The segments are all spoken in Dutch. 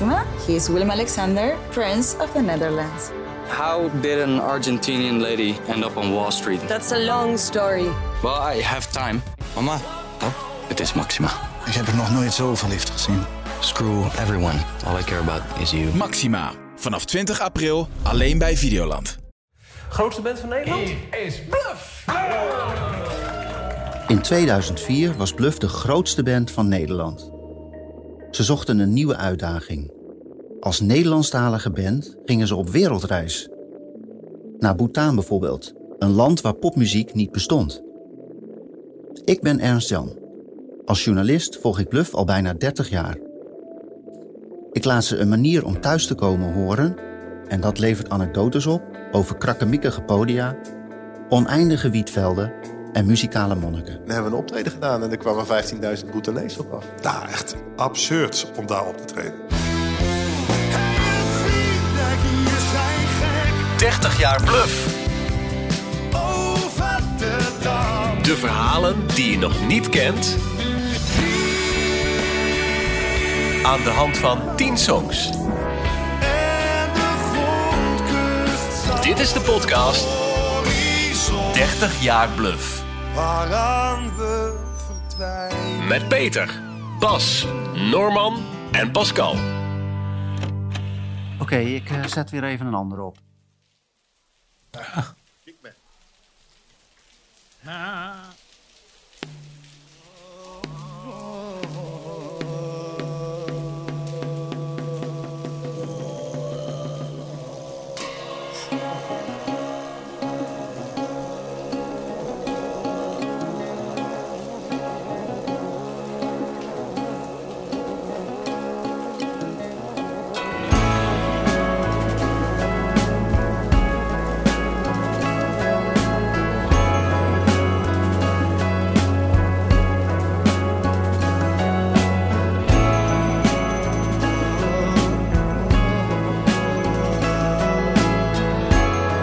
Maxima. He is Willem Alexander, Prince of the Netherlands. How did an Argentinian lady end up on Wall Street? That's a long story. Well, I have time. Mama, Oh, het is Maxima. ik heb er nog nooit zo verliefd gezien. Screw everyone. All I care about is you. Maxima. Vanaf 20 april alleen bij Videoland. Grootste band van Nederland? In 2004 was Bluff de grootste band van Nederland. Ze zochten een nieuwe uitdaging. Als Nederlandstalige band gingen ze op wereldreis. Naar Bhutan bijvoorbeeld, een land waar popmuziek niet bestond. Ik ben Ernst Jan. Als journalist volg ik Bluff al bijna 30 jaar. Ik laat ze een manier om thuis te komen horen en dat levert anekdotes op over krakkemikkige podia, oneindige wietvelden en muzikale monniken. Dan hebben we een optreden gedaan en er kwamen 15.000 Bhutanese op af. Nou, echt absurd om daar op te treden. 30 jaar Bluff. De verhalen die je nog niet kent. Aan de hand van 10 songs. Dit is de podcast 30 jaar Bluff. Waaraan we verdwijnen. Met Peter, Bas, Norman en Pascal. Oké, ik eh, zet weer even een ander op.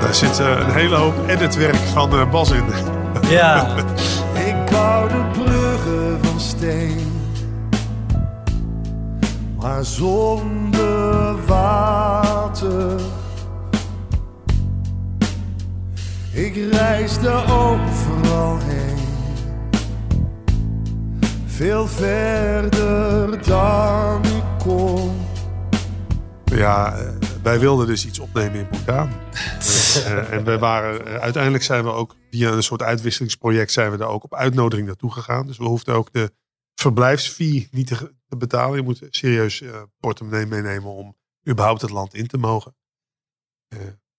Daar zit eh, een hele hoop editwerk van eh, Bas in. Ja. Ik bouwde bruggen van steen, maar zonder water. Ik reisde overal heen, veel verder dan ik kon. Ja, eh, wij wilden dus iets opnemen in Bhutan. Eh, eh, en we waren, eh, uiteindelijk zijn we ook via een soort uitwisselingsproject zijn we daar ook op uitnodiging naartoe gegaan. Dus we hoefden ook de verblijfsfee niet te, te betalen. Je moet serieus eh portemonnee meenemen om überhaupt het land in te mogen.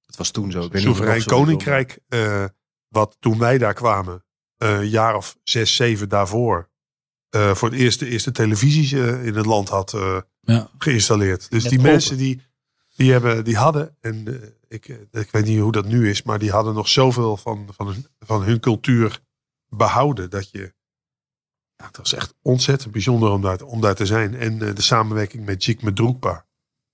Dat was toen zo. Ik weet niet of het Soeverein Koninkrijk, eh, wat toen wij daar kwamen, eh, een jaar of zes, zeven daarvoor, eh, voor het eerst de eerste televisies eh, in het land had eh, Ja. geïnstalleerd. Dus Net die open. mensen die, die, hebben, die hadden, en eh, ik, eh, ik weet niet hoe dat nu is, maar die hadden nog zoveel van, van, hun, van hun cultuur behouden. Dat je, ja, het was echt ontzettend bijzonder om daar, om daar te zijn. En eh, de samenwerking met Jik Medroekpa.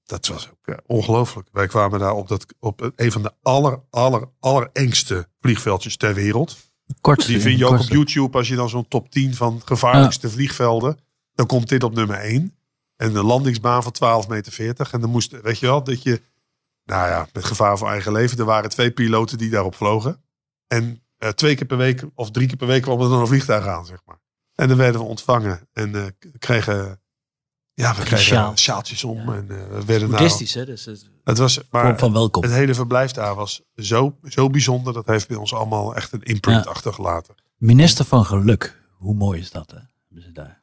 Dat was ook ongelooflijk. Wij kwamen daar op, dat, op een van de aller, aller, allerengste vliegveldjes ter wereld. Kort. Die vind je ook op YouTube als je dan zo'n top 10 van gevaarlijkste vliegvelden. Dan komt dit op nummer 1. En een landingsbaan van 12,40 meter. En dan moest, weet je wel, dat je, nou ja, met gevaar voor eigen leven. Er waren twee piloten die daarop vlogen. En eh, twee keer per week of drie keer per week kwam er dan een vliegtuig aan, zeg maar. En dan werden we ontvangen. En eh, kregen, ja, we kregen sjaal. sjaaltjes om. En eh, we werden nou, hè? Dus het het was, maar van welkom. het hele verblijf daar was zo, zo bijzonder. Dat heeft bij ons allemaal echt een imprint Ja. achtergelaten. Minister van Geluk. Hoe mooi is dat, hè? Hebben ze daar.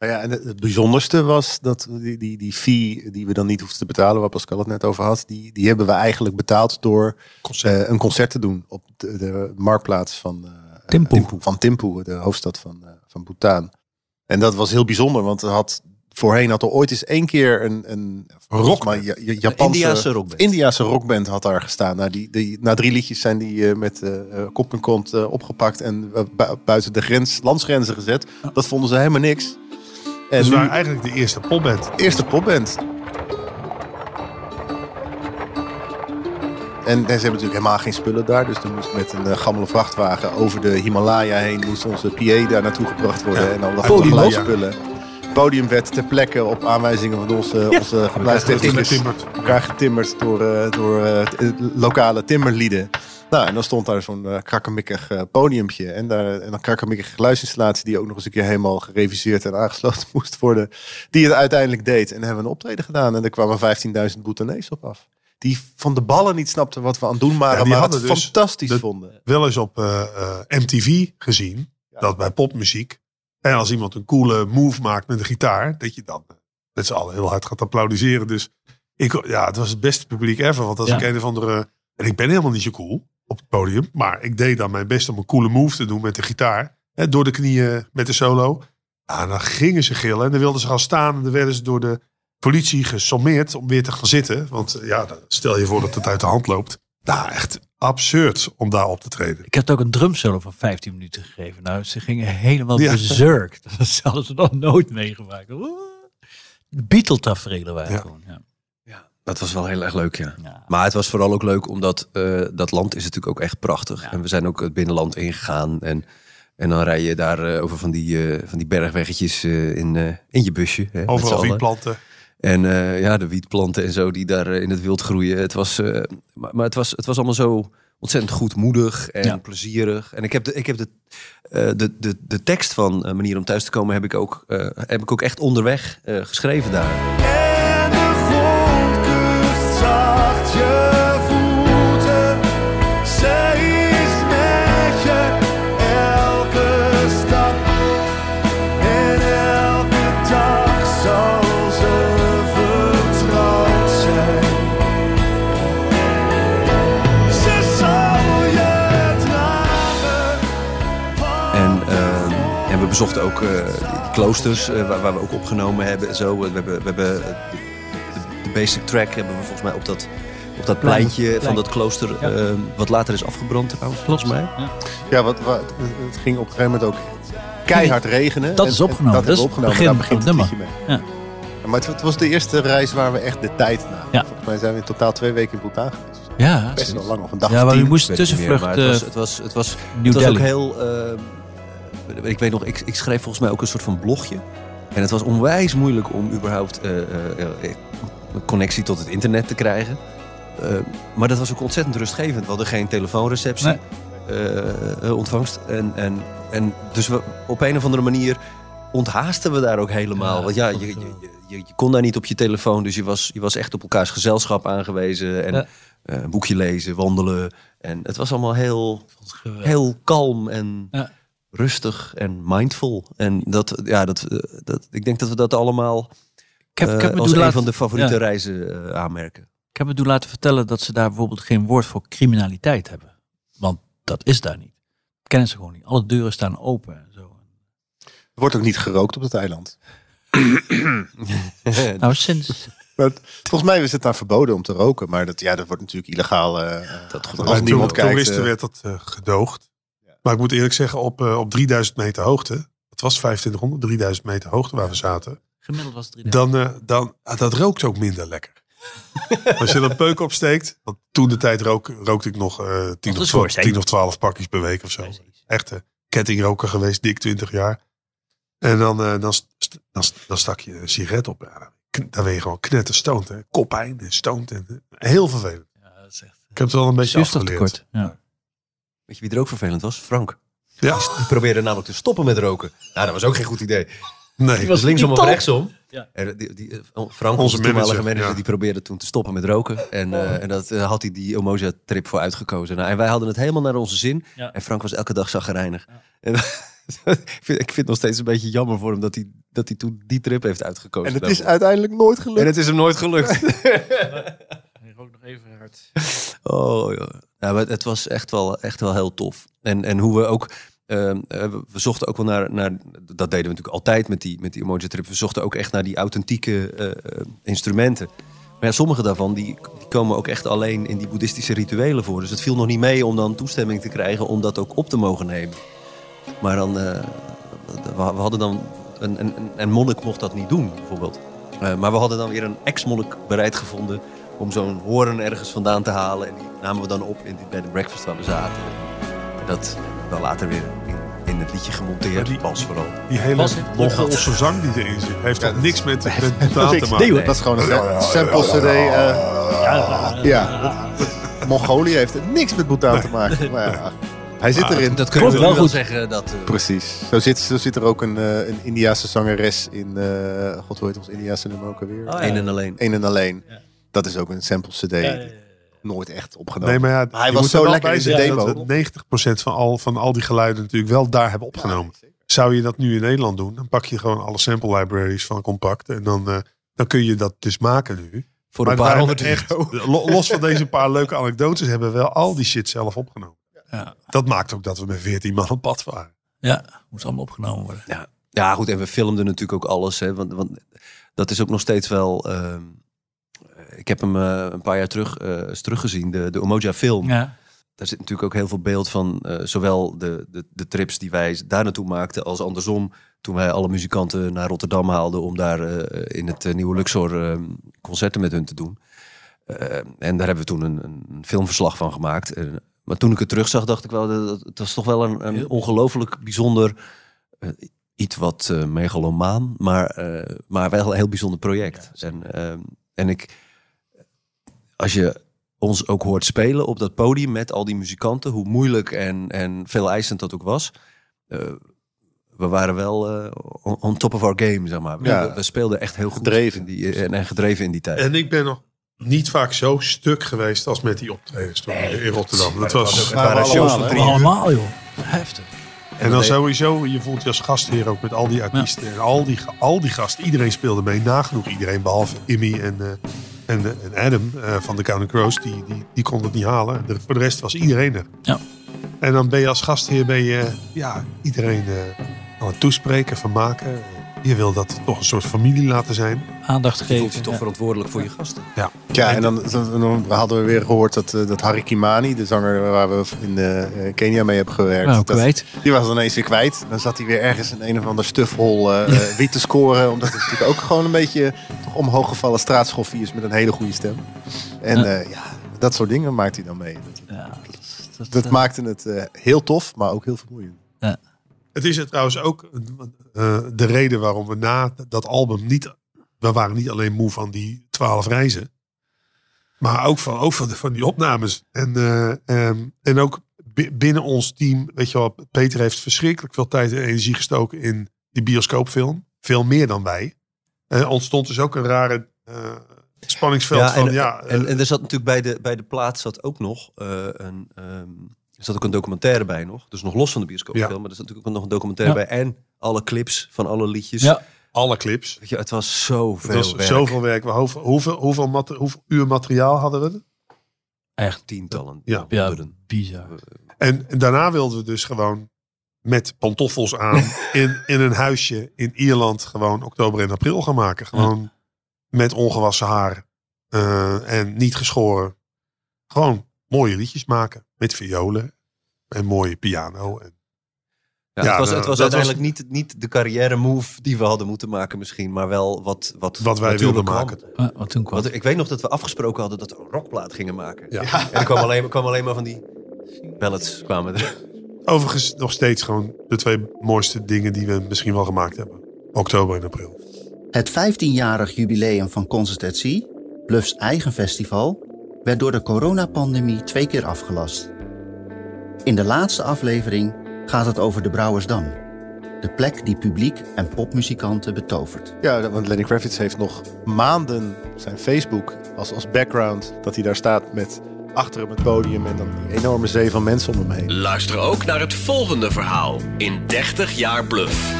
Nou ja, en het, bijzonderste was dat die, die, die fee die we dan niet hoefden te betalen, waar Pascal het net over had, die, die hebben we eigenlijk betaald door eh, een concert te doen op de, de marktplaats van eh, Thimphu. van Thimphu, de hoofdstad van, eh, van Bhutan. En dat was heel bijzonder, want er had, voorheen had er ooit eens één keer een, een Rock. maar Japanse Indiase rockband. Indiase rockband had daar gestaan. Nou, die, die, na drie liedjes zijn die met eh, kop en kont opgepakt en bu- buiten de grens, landsgrenzen gezet. Dat vonden ze helemaal niks. En Dus we waren eigenlijk de eerste popband. eerste popband. En, en ze hebben natuurlijk helemaal geen spullen daar. Dus er moest met een eh, gammele vrachtwagen over de Himalaya heen... moest onze PA daar naartoe gebracht worden. Ja. En al dat Podium. geluidsspullen. podium werd ter plekke op aanwijzingen van onze, onze geluidstechnicus Getimmerd. elkaar getimmerd door, eh, door eh, lokale timmerlieden. Nou, en dan stond daar zo'n eh, krakkemikkig eh, podiumpje. En, daar, en een krakkemikkige geluidsinstallatie die ook nog eens een keer helemaal gereviseerd en aangesloten moest worden. Die het uiteindelijk deed. En hebben we een optreden gedaan. En er kwamen 15.000 boetenees op af. Die van de ballen niet snapten wat we aan het doen waren. Ja, die maar het hadden dus fantastisch de- vonden. Wel eens op eh, eh, MTV gezien. Dat bij popmuziek. En als iemand een coole move maakt met een gitaar. Dat je dan met z'n allen heel hard gaat applaudisseren. Dus ik, ja, het was het beste publiek ever. Want als Ja. ik een of andere... En ik ben helemaal niet zo cool op het podium. Maar ik deed dan mijn best om een coole move te doen met de gitaar. Hè, door de knieën met de solo. En dan gingen ze gillen. En dan wilden ze gaan staan. En dan werden ze door de politie gesommeerd om weer te gaan zitten. Want ja, stel je voor dat het uit de hand loopt. Nou, echt absurd om daar op te treden. Ik had ook een drumsolo van 15 minuten gegeven. Nou, ze gingen helemaal Ja. berserk. Dat hadden ze nog nooit meegemaakt. Beatle-tafereelen waren Ja. gewoon. Ja. Dat was wel heel erg leuk, ja. Ja. Maar het was vooral ook leuk omdat eh, dat land is natuurlijk ook echt prachtig. En we zijn ook het binnenland ingegaan. En, en dan rij je daar eh, over van die, eh, van die bergweggetjes eh, in, eh, in je busje. Hè, Overal wietplanten. En eh, ja, de wietplanten en zo die daar in het wild groeien. Het was, eh, maar maar het, was, het was allemaal zo ontzettend goedmoedig en Ja. plezierig. En ik heb de, ik heb de, eh, de, de, de tekst van eh, Manier om thuis te komen heb ik ook, eh, heb ik ook echt onderweg eh, geschreven daar. En we bezochten ook eh, kloosters eh, waar, waar we ook opgenomen hebben. en Zo. We hebben, we hebben eh, de, basic track hebben we volgens mij op dat, op dat Plein. pleintje van dat klooster. Ja. wat later is afgebrand trouwens, volgens mij. Ja. Ja, wat, wat, het ging op een gegeven moment ook keihard regenen. Dat En- is en opgenomen. Dat we is opgenomen. begin Daar begint het liedje nummer. mee. Ja. Maar het, het was de eerste reis waar we echt de tijd namen. Ja. Volgens mij zijn we in totaal twee weken in Bhutan geweest. Ja, Best wel lang, of een dag Ja, maar tien. u moest Ik weet het niet meer, tussenvlucht. het was, het was, het was, New het was ook Delhi. heel... ik weet nog, ik, ik schreef volgens mij ook een soort van blogje. En het was onwijs moeilijk om überhaupt eh, eh, eh, een connectie tot het internet te krijgen. Maar dat was ook ontzettend rustgevend. We hadden geen telefoonreceptie, Nee. ontvangst. En, en, en dus we, op een of andere manier onthaasten we daar ook helemaal. Ja, Want ja, je, je, je, je kon daar niet op je telefoon. Dus je was, je was echt op elkaars gezelschap aangewezen. En Ja. een boekje lezen, wandelen. En het was allemaal heel, heel kalm en Ja. Rustig en mindful. En dat, ja, dat, eh, dat, ik denk dat we dat allemaal Ik heb, ik heb eh, me als een laten- van de favoriete ja. reizen eh, aanmerken. Ik heb me toen laten vertellen dat ze daar bijvoorbeeld geen woord voor criminaliteit hebben. Want dat is daar niet. Dat kennen ze gewoon niet. Alle deuren staan open en zo. Er wordt ook niet gerookt op het eiland. Nou, sinds... Maar volgens mij is het daar verboden om te roken. Maar dat, ja, dat wordt natuurlijk illegaal. eh, Dat als Als niemand kijkt. toeristen werd dat gedoogd. Maar ik moet eerlijk zeggen, op, eh, op 3000 meter hoogte. Het was 2500, 3000 meter hoogte waar we zaten. Gemiddeld was het 3000. Dan, eh, dan ah, dat rookt ook minder lekker. Als je er een peuk opsteekt. Want toen de tijd rook, rookte ik nog eh 10, is of voor 12, zijn. 10 of 12 pakjes per week of zo. Echte kettingroker geweest, dik 20 jaar. En dan, eh, dan, st- dan, st- dan stak je een sigaret op. Ja, dan, ben je gewoon knetterstoond. Hè. Koppijn en stoont. En, eh, heel vervelend. Ja, dat is echt... Ik heb het wel een beetje afgeleerd. Ja. Weet je wie er ook vervelend was? Frank. Ja, Die probeerde namelijk te stoppen met roken. Nou, dat was ook geen goed idee. nee. Die was linksom of rechtsom. Ja. En die, die, eh, Frank, Onze onze toenmalige manager, manager, ja. die probeerde toen te stoppen met roken. En, eh, en dat eh, had hij die Omoja-trip voor uitgekozen. Nou, en wij hadden het helemaal naar onze zin. Ja. En Frank was elke dag zaggerijnig. En, ik, vind, ik vind het nog steeds een beetje jammer voor hem dat hij, dat hij toen die trip heeft uitgekozen. En het is daarvoor. uiteindelijk nooit gelukt. en het is hem nooit gelukt. Hij rookt nog even hard. Oh ja. Maar het was echt wel, echt wel heel tof. En, en hoe we ook. ehm, eh, we, zochten ook wel naar, naar. Dat deden we natuurlijk altijd met die, met die emoji trip. We zochten ook echt naar die authentieke eh, eh, instrumenten. Maar sommige daarvan die, komen ook echt alleen in die boeddhistische rituelen voor. Dus het viel nog niet mee om dan toestemming te krijgen om dat ook op te mogen nemen. Maar dan. we, hadden dan. Een, een, een- monnik mocht dat niet doen, bijvoorbeeld. Maar we hadden dan weer een ex-monnik bereid gevonden om zo'n hoorn ergens vandaan te halen. En die namen we dan op in die bed and breakfast waar we zaten. En dat dan later weer in, in het liedje gemonteerd. die- Bas vooral. Die hele? Mongoolse zang die erin zit, heeft toch niks met, taal te maken. Dat is gewoon een sample CD. eh, ja, Mongolië heeft niks met Bhutan te maken. Maar ja, hij zit Ah, erin. Dat kunnen we wel goed. zeggen. Dat, eh, Precies. Zo zit, zo zit er ook een, eh, een Indiaanse zangeres in. eh, God, hoe heet ons Indiaanse nummer ook alweer? Oh, ja. Eén en alleen. Eén en alleen. Dat is ook een sample CD. Nooit echt opgenomen. Nee, maar ja, hij was zo er wel lekker in de demo. dat we 90% van al, van al die geluiden natuurlijk wel daar hebben opgenomen. Zou je dat nu in Nederland doen, dan pak je gewoon alle sample libraries van Compact. En dan, eh, dan kun je dat dus maken nu. Voor Maar een paar honderd echt, lo- los van deze paar leuke anekdotes, hebben we wel al die shit zelf opgenomen. Ja. Dat maakt ook dat we met 14 man op pad waren. Ja, moet allemaal opgenomen worden. Ja. ja, goed. En we filmden natuurlijk ook alles. Hè, want, want dat is ook nog steeds wel... ehm, ik heb hem eh, een paar jaar terug eh, eens teruggezien. De, de Umoja film. Ja. Daar zit natuurlijk ook heel veel beeld van. eh, zowel de, de, de trips die wij daar naartoe maakten. Als andersom. Toen wij alle muzikanten naar Rotterdam haalden. Om daar in het nieuwe Luxor eh, concerten met hun te doen. En daar hebben we toen een, een filmverslag van gemaakt. Maar toen ik het terugzag, dacht ik wel, dat, dat- het was toch wel een, een ongelooflijk bijzonder, iets wat megalomaan, maar, maar wel een heel bijzonder project. en, eh, en ik, als je ons ook hoort spelen op dat podium met al die muzikanten, hoe moeilijk en, en veel eisend dat ook was. eh, we waren wel eh, on, top of our game, zeg maar. Ja. We, we speelden echt heel goed. Gedreven. in Die, en, en gedreven in die tijd. En ik ben nog niet vaak zo stuk geweest als met die optredens toen in Rotterdam. Dat was, waren allemaal, shows van drie. Allemaal joh. Heftig. En dan sowieso, je voelt je als gastheer ook met al die artiesten. En al die, al die gasten, iedereen speelde mee. Nagenoeg iedereen, behalve Immy en, eh, en, en Adam eh, van de Counting Crows. Die, die, die kon het niet halen. De- voor de rest was iedereen er. Ja. En dan ben je als gastheer ben je, ja, iedereen eh, aan het toespreken, vermaken. Je wil dat toch een soort familie laten zijn. Aandacht Je voelt je geven. toch ja. verantwoordelijk voor je gasten. Ja, Ja, en dan, dan, dan hadden we weer gehoord dat, eh, dat Harry Kimani, de zanger waar we in Kenia mee hebben gewerkt, Nou, dat- kwijt. die was dan ineens weer kwijt. Dan zat hij weer ergens in een of ander stufhol eh eh, wiet te scoren. Omdat het natuurlijk ook gewoon een beetje omhooggevallen straatschoffie is met een hele goede stem. En Ja. ja, ja dat soort dingen maakt hij dan mee. Dat, Ja, dat, dat maakte het eh, heel tof, maar ook heel vermoeiend. Het is er trouwens ook eh, de reden waarom we na dat album niet... We waren niet alleen moe van die twaalf reizen. Maar ook van, ook van, de- van die opnames. En, eh, ehm, en ook bi- binnen ons team, weet je wel, Peter heeft verschrikkelijk veel tijd en energie gestoken in die bioscoopfilm. Veel meer dan wij. Er ontstond dus ook een rare eh, spanningsveld Ja, van, en, ja... en, eh, en er zat natuurlijk bij de, bij de plaats zat ook nog eh, een, ehm, er zat ook een documentaire bij nog. Dus nog los van de bioscoopfilm. Ja. Maar er zat natuurlijk ook nog een documentaire Ja. bij. En alle clips van alle liedjes. Ja. alle clips. Je, het was zoveel Het was werk. zoveel werk. We hoeveel, hoeveel, hoeveel, hoeveel uur materiaal hadden we? Echt Tientallen. Ja. ja, bizar. En, en daarna wilden we dus gewoon met pantoffels aan in, in een huisje in Ierland gewoon oktober en april gaan maken. Gewoon met ongewassen haar eh, en niet geschoren. Gewoon mooie liedjes maken met violen en mooie piano. En, Ja, Ja, het was, nou, het was uiteindelijk Niet, niet de carrière move die we hadden moeten maken misschien. Maar wel wat, wat, Wat wij wilden kwam. maken. Wat toen kwam. Want ik weet nog dat we afgesproken hadden dat we een rockplaat gingen maken. Ja. En er kwam alleen, kwam alleen maar van die ballads kwamen er. Overigens nog steeds gewoon de twee mooiste dingen die we misschien wel gemaakt hebben. Oktober en april. Het 15-jarig jubileum van Concert at Sea, Bluffs eigen festival, werd door de coronapandemie twee keer afgelast. In de laatste aflevering gaat het over de Brouwersdam. De plek die publiek en popmuzikanten betovert. Ja, want Lenny Kravitz heeft nog maanden zijn Facebook als, als background dat hij daar staat met achter hem het podium en dan die enorme zee van mensen om hem heen. Luister ook naar het volgende verhaal in 30 jaar Bluff.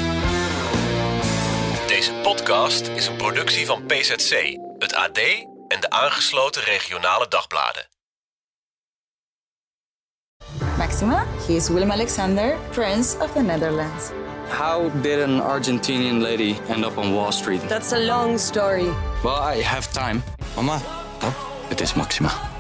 Deze podcast is een productie van PZC, het AD en de aangesloten regionale dagbladen. Maxima, he is Willem Alexander, Prince of the Netherlands. How did an Argentinian lady end up on Wall Street? That's a long story. Well, I have time. Mama, het is Maxima.